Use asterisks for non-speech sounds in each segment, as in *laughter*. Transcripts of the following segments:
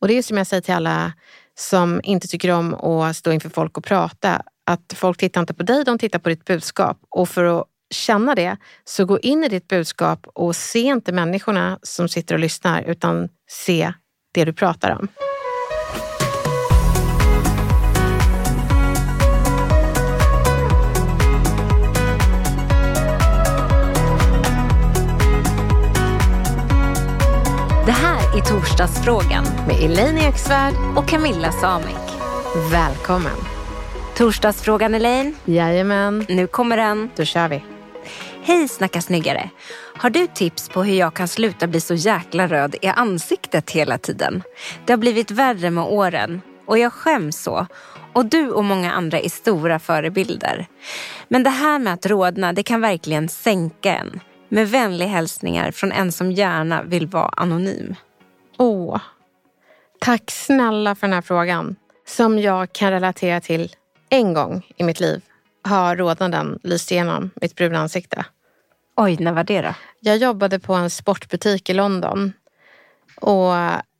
Och det är som jag säger till alla som inte tycker om att stå inför folk och prata, att folk tittar inte på dig, de tittar på ditt budskap. Och för att känna det, så gå in i ditt budskap och se inte människorna som sitter och lyssnar, utan se det du pratar om. Torsdagsfrågan Med Elaine Eksvärd. och Camilla Samik. Välkommen! Torsdagsfrågan Elaine, Jajamän, nu kommer den. då kör vi. Hej Snacka snyggare! Har du tips på hur jag kan sluta bli så jäkla röd i ansiktet hela tiden? Det har blivit värre med åren och jag skäms så. Och du och många andra är stora förebilder. Men det här med att rodna, det kan verkligen sänka en. Med vänliga hälsningar från en som gärna vill vara anonym. Åh, tack snälla för den här frågan. Som jag kan relatera till en gång i mitt liv har rodnaden lyst igenom mitt bruna ansikte. Oj, när var det då? Jag jobbade på en sportbutik i London och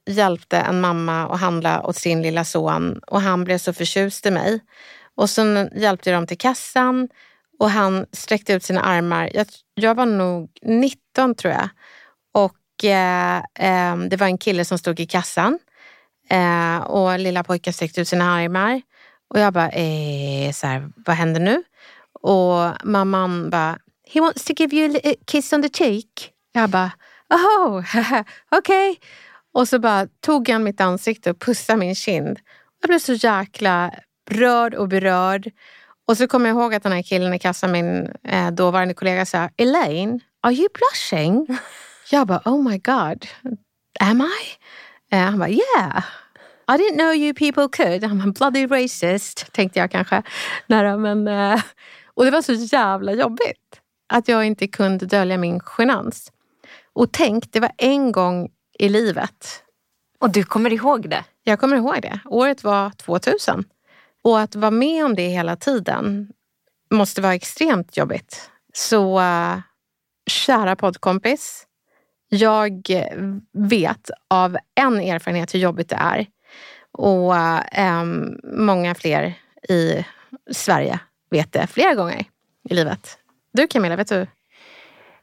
hjälpte en mamma att handla åt sin lilla son och han blev så förtjust i mig. Och sen hjälpte jag dem till kassan och han sträckte ut sina armar. Jag, jag var nog 19 tror jag. Och eh, eh, det var en kille som stod i kassan eh, och lilla pojken sträckte ut sina armar. Och jag bara, eh, så här, vad händer nu? Och mamman bara, he wants to give you a kiss on the cheek. Jag bara, oh, *laughs* okej. Okay. Och så bara tog han mitt ansikte och pussade min kind. Jag blev så jäkla rörd och berörd. Och så kommer jag ihåg att den här killen i kassan, min eh, dåvarande kollega, sa Elaine, are you blushing? *laughs* Jag bara, oh my god, am I? Eh, han bara, yeah. I didn't know you people could. I'm a bloody racist, tänkte jag kanske. Nej, men, eh, och det var så jävla jobbigt att jag inte kunde dölja min genans. Och tänk, det var en gång i livet. Och du kommer ihåg det? Jag kommer ihåg det. Året var 2000. Och att vara med om det hela tiden måste vara extremt jobbigt. Så uh, kära poddkompis, jag vet av en erfarenhet hur jobbigt det är. Och um, många fler i Sverige vet det flera gånger i livet. Du Camilla, vet du?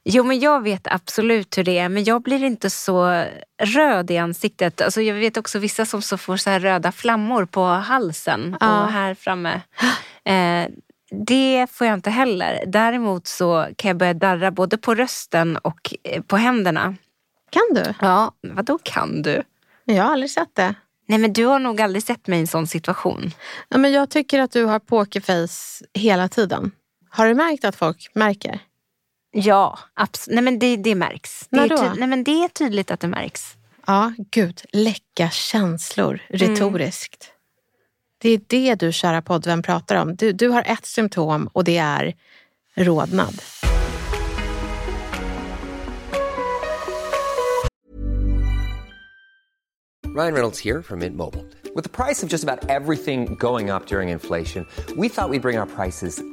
Jo, men jag vet absolut hur det är. Men jag blir inte så röd i ansiktet. Alltså, jag vet också vissa som så får så här röda flammor på halsen Ja. och här framme. *gasps* Eh, det får jag inte heller. Däremot så kan jag börja darra både på rösten och eh, på händerna. Kan du? Ja, vadå kan du? Jag har aldrig sett det. Nej, men du har nog aldrig sett mig i en sån situation. Ja, men jag tycker att du har pokerface hela tiden. Har du märkt att folk märker? Ja, absolut. Nej, men det, det märks. Det När är, då? nej, men det är tydligt att det märks. Ja, gud. Läcka känslor retoriskt. Det är det du, kära poddvän, pratar om. Du, du har ett symptom och det är rodnad. Ryan Reynolds här från Mint Mobile. Med priset på nästan allt som går upp under inflationen, trodde vi att vi skulle bring våra priser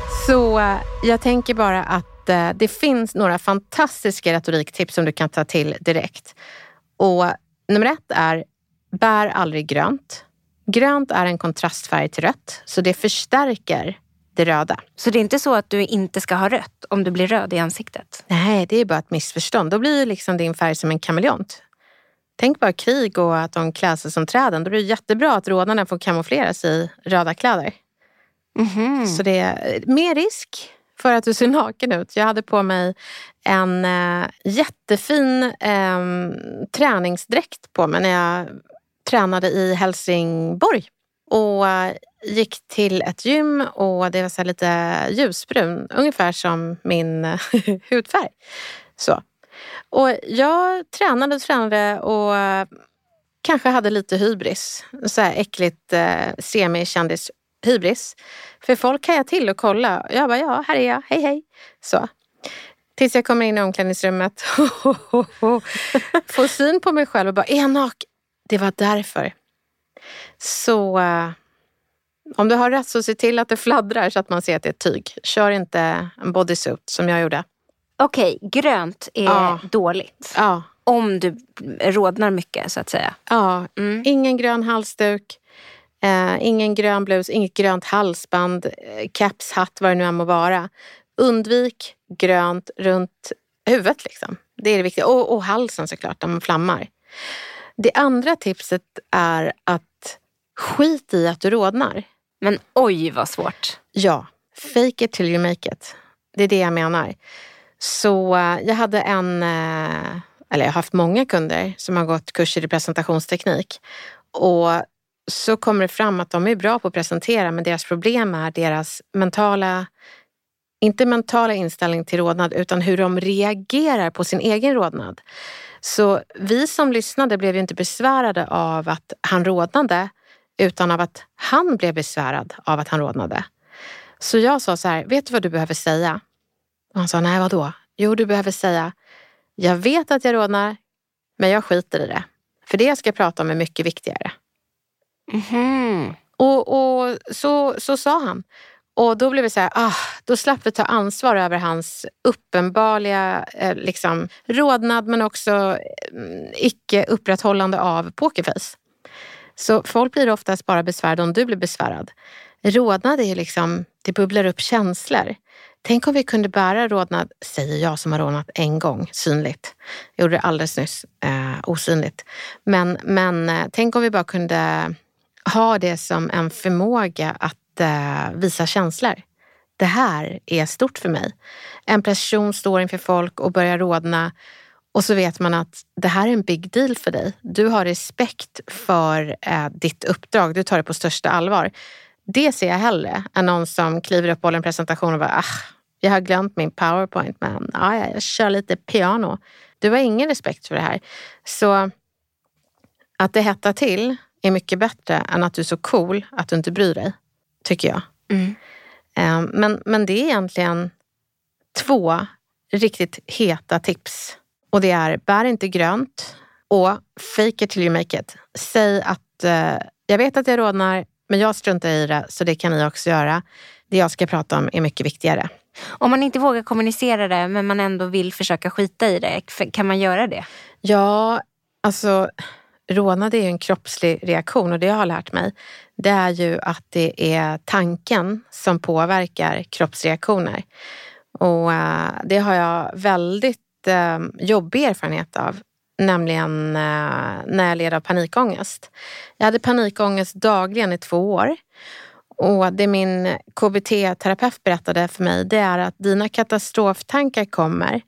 Så eh, jag tänker bara att eh, det finns några fantastiska retoriktips som du kan ta till direkt. Och nummer ett är, bär aldrig grönt. Grönt är en kontrastfärg till rött, så det förstärker det röda. Så det är inte så att du inte ska ha rött om du blir röd i ansiktet? Nej, det är bara ett missförstånd. Då blir liksom din färg som en kameleont. Tänk bara krig och att de klär sig som träden. Då är det jättebra att rådarna får kamouflera sig i röda kläder. Mm-hmm. Så det är eh, mer risk för att du ser *laughs* naken ut. Jag hade på mig en eh, jättefin eh, träningsdräkt på mig när jag tränade i Helsingborg. Och eh, gick till ett gym och det var så lite ljusbrun, ungefär som min *laughs* hudfärg. Så. Och jag tränade och tränade och eh, kanske hade lite hybris. Så här äckligt eh, semi-kändis hybris. För folk hajade till och kolla. Jag bara, ja, här är jag. Hej, hej. Så. Tills jag kommer in i omklädningsrummet *laughs* får syn på mig själv och bara, är jag naken? Det var därför. Så eh, om du har rätt så se till att det fladdrar så att man ser att det är tyg. Kör inte en bodysuit som jag gjorde. Okej, grönt är Ja. dåligt. Ja, Om du rodnar mycket så att säga. ja. ingen grön halsduk, eh, ingen grön blus, inget grönt halsband, eh, caps, hatt, vad det nu än må vara. Undvik grönt runt huvudet. Liksom. Det är det viktiga. Och, och halsen såklart, där man flammar. Det andra tipset är att skit i att du rodnar. Men oj vad svårt. Ja, fake it till you make it. Det är det jag menar. Så eh, jag hade en, eh, eller jag har haft många kunder som har gått kurser i presentationsteknik. Och så kommer det fram att de är bra på att presentera men deras problem är deras mentala, inte mentala inställning till rodnad utan hur de reagerar på sin egen rodnad. Så vi som lyssnade blev ju inte besvärade av att han rodnade utan av att han blev besvärad av att han rodnade. Så jag sa så här, vet du vad du behöver säga? Och han sa, nej vadå? Jo, du behöver säga, jag vet att jag rodnar, men jag skiter i det. För det jag ska prata om är mycket viktigare. Mhm. Och, och så, så sa han. Och då blev det så här, ah, då slapp vi ta ansvar över hans uppenbarliga eh, liksom, rodnad men också eh, icke upprätthållande av pokerface. Så folk blir oftast bara besvärade om du blir besvärad. Rodnad är ju liksom, det bubblar upp känslor. Tänk om vi kunde bära rodnad, säger jag som har rodnat en gång, synligt. Jag gjorde det alldeles nyss, eh, osynligt. Men, men eh, tänk om vi bara kunde ha det som en förmåga att eh, visa känslor. Det här är stort för mig. En person står inför folk och börjar rodna och så vet man att det här är en big deal för dig. Du har respekt för eh, ditt uppdrag, du tar det på största allvar. Det ser jag hellre än någon som kliver upp och håller en presentation och bara ah, jag har glömt min powerpoint men ah, ja, jag kör lite piano. Du har ingen respekt för det här. Så att det hettar till är mycket bättre än att du är så cool att du inte bryr dig, tycker jag. Eh, Men, men det är egentligen två riktigt heta tips. Och det är, bär inte grönt och fake it till you make it. Säg att eh, jag vet att jag rodnar, men jag struntar i det, så det kan ni också göra. Det jag ska prata om är mycket viktigare. Om man inte vågar kommunicera det men man ändå vill försöka skita i det, kan man göra det? Ja, alltså rodnad är ju en kroppslig reaktion och det jag har lärt mig det är ju att det är tanken som påverkar kroppsreaktioner. Och eh, det har jag väldigt eh, jobbig erfarenhet av. Nämligen eh, när jag led av panikångest. Jag hade panikångest dagligen i två år. Och det min KBT-terapeut berättade för mig det är att dina katastroftankar kommer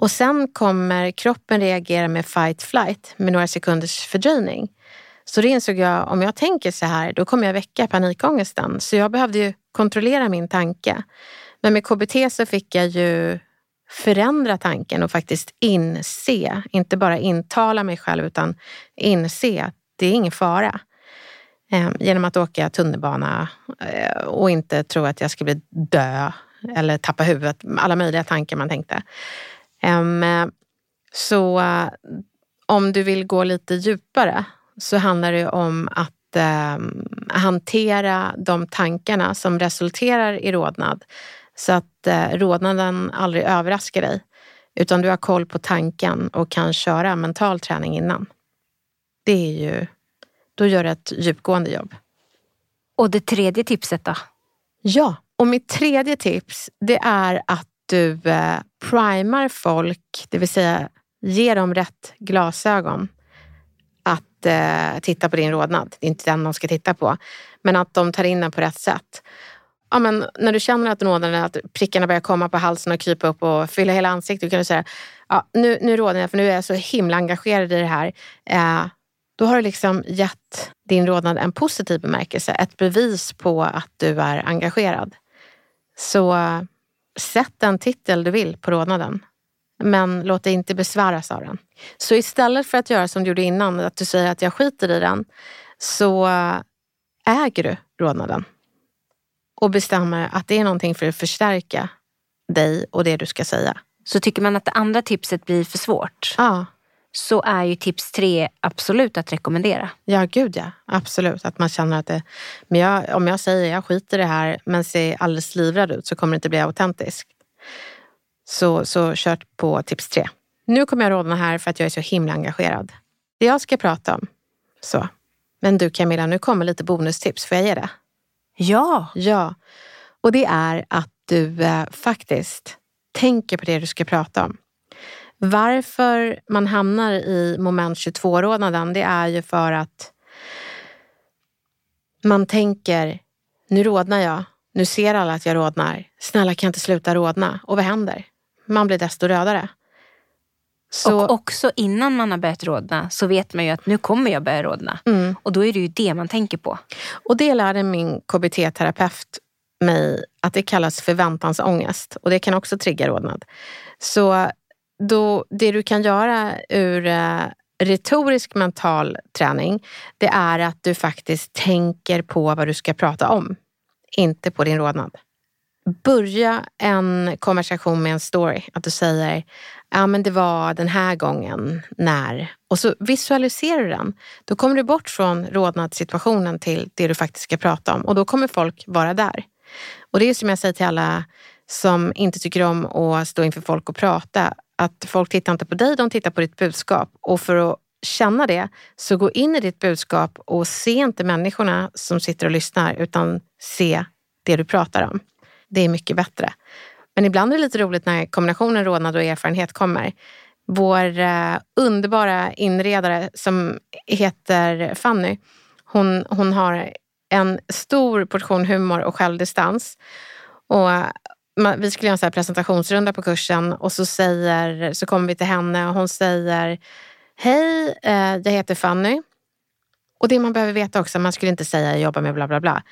och sen kommer kroppen reagera med fight flight med några sekunders fördröjning. Så det insåg jag, om jag tänker så här, då kommer jag väcka panikångesten. Så jag behövde ju kontrollera min tanke. Men med KBT så fick jag ju förändra tanken och faktiskt inse, inte bara intala mig själv utan inse att det är ingen fara. Ehm, genom att åka tunnelbana eh, och inte tro att jag ska bli dö eller tappa huvudet. Alla möjliga tankar man tänkte. Ehm, så om du vill gå lite djupare så handlar det om att eh, hantera de tankarna som resulterar i rodnad så att eh, rodnaden aldrig överraskar dig utan du har koll på tanken och kan köra mental träning innan. Det är ju, då gör du ett djupgående jobb. Och det tredje tipset då? Ja, och mitt tredje tips det är att du eh, primar folk, det vill säga ger dem rätt glasögon att eh, titta på din rodnad. Det är inte den de ska titta på. Men att de tar in den på rätt sätt. Ja, men när du känner att, rodnaden, att prickarna börjar komma på halsen och krypa upp och fylla hela ansiktet. Då kan du säga, ja, nu, nu rodnar jag för nu är jag så himla engagerad i det här. Eh, då har du liksom gett din rodnad en positiv bemärkelse. Ett bevis på att du är engagerad. Så sätt den titel du vill på rodnaden. Men låt dig inte besväras av den. Så istället för att göra som du gjorde innan, att du säger att jag skiter i den, så äger du rodnaden. Och bestämmer att det är någonting för att förstärka dig och det du ska säga. Så tycker man att det andra tipset blir för svårt, ja. Så är ju tips tre absolut att rekommendera. Ja, gud ja. Absolut. Att man känner att det... Men jag, om jag säger jag skiter i det här men ser alldeles livrädd ut så kommer det inte bli autentiskt. Så, så kört på tips tre. Nu kommer jag råda här för att jag är så himla engagerad. Det jag ska prata om. Så. Men du Camilla, nu kommer lite bonustips. Får jag ge det? Ja. Ja. Och det är att du eh, faktiskt tänker på det du ska prata om. Varför man hamnar i moment 22-rodnaden, det är ju för att man tänker, nu rodnar jag, nu ser alla att jag rodnar. Snälla kan jag inte sluta rodna? Och vad händer? Man blir desto rödare. Så... Och också innan man har börjat rodna så vet man ju att nu kommer jag börja rodna. Mm. Och då är det ju det man tänker på. Och det lärde min KBT-terapeut mig att det kallas förväntansångest och det kan också trigga rodnad. Så då, det du kan göra ur eh, retorisk mental träning, det är att du faktiskt tänker på vad du ska prata om, inte på din rodnad. Börja en konversation med en story. Att du säger, ja men det var den här gången, när. Och så visualiserar du den. Då kommer du bort från rodnadssituationen till det du faktiskt ska prata om och då kommer folk vara där. Och det är som jag säger till alla som inte tycker om att stå inför folk och prata, att folk tittar inte på dig, de tittar på ditt budskap. Och för att känna det, så gå in i ditt budskap och se inte människorna som sitter och lyssnar, utan se det du pratar om. Det är mycket bättre. Men ibland är det lite roligt när kombinationen rodnad och erfarenhet kommer. Vår eh, underbara inredare som heter Fanny, hon, hon har en stor portion humor och självdistans. Och man, vi skulle göra en så presentationsrunda på kursen och så, säger, så kommer vi till henne och hon säger Hej, eh, jag heter Fanny. Och det man behöver veta också, man skulle inte säga jag jobbar med bla bla bla.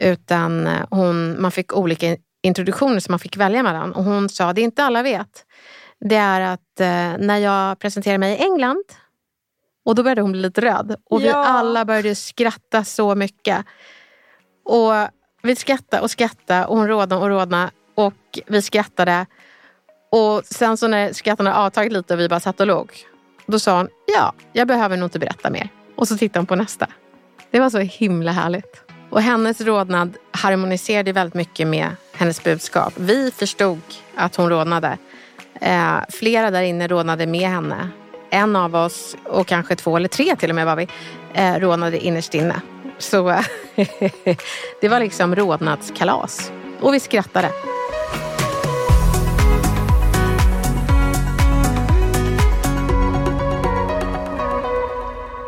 Utan eh, hon, man fick olika introduktioner som man fick välja mellan. Och hon sa, det inte alla vet. Det är att eh, när jag presenterade mig i England och då började hon bli lite röd. Och vi alla började skratta så mycket. Och vi skrattade och skrattade och hon rådnade och rådnade. Och vi skrattade. Och sen så när skrattarna avtagit lite och vi bara satt och låg. Då sa hon, ja, jag behöver nog inte berätta mer. Och så tittade hon på nästa. Det var så himla härligt. Och hennes rodnad harmoniserade väldigt mycket med hennes budskap. Vi förstod att hon rodnade. Eh, flera där inne rodnade med henne. En av oss, och kanske två eller tre till och med var vi, eh, rodnade innerst inne. Så *laughs* det var liksom rodnadskalas. Och vi skrattade.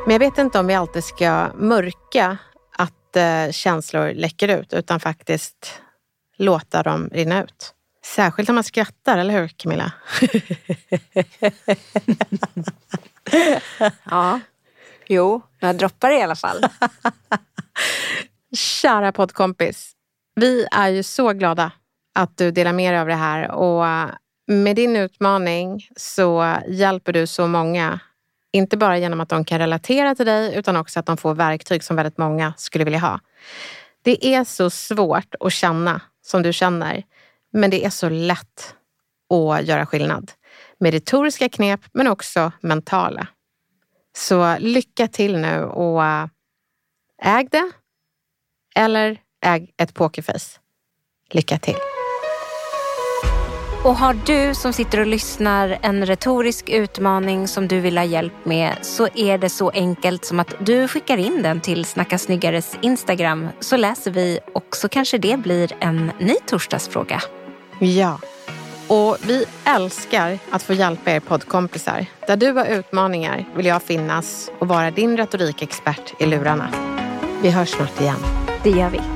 Men jag vet inte om vi alltid ska mörka att eh, känslor läcker ut utan faktiskt låta dem rinna ut. Särskilt när man skrattar, eller hur Camilla? *laughs* ja, jo, några droppar i alla fall. *laughs* Kära poddkompis. Vi är ju så glada att du delar med dig av det här och med din utmaning så hjälper du så många. Inte bara genom att de kan relatera till dig utan också att de får verktyg som väldigt många skulle vilja ha. Det är så svårt att känna som du känner, men det är så lätt att göra skillnad. Med retoriska knep men också mentala. Så lycka till nu och äh, äg det eller äg ett pokerface. Lycka till! Och har du som sitter och lyssnar en retorisk utmaning som du vill ha hjälp med så är det så enkelt som att du skickar in den till Snacka snyggares Instagram så läser vi och så kanske det blir en ny torsdagsfråga. Ja, och vi älskar att få hjälpa er poddkompisar. Där du har utmaningar vill jag finnas och vara din retorikexpert i lurarna. Vi hörs snart igen. Det gör vi.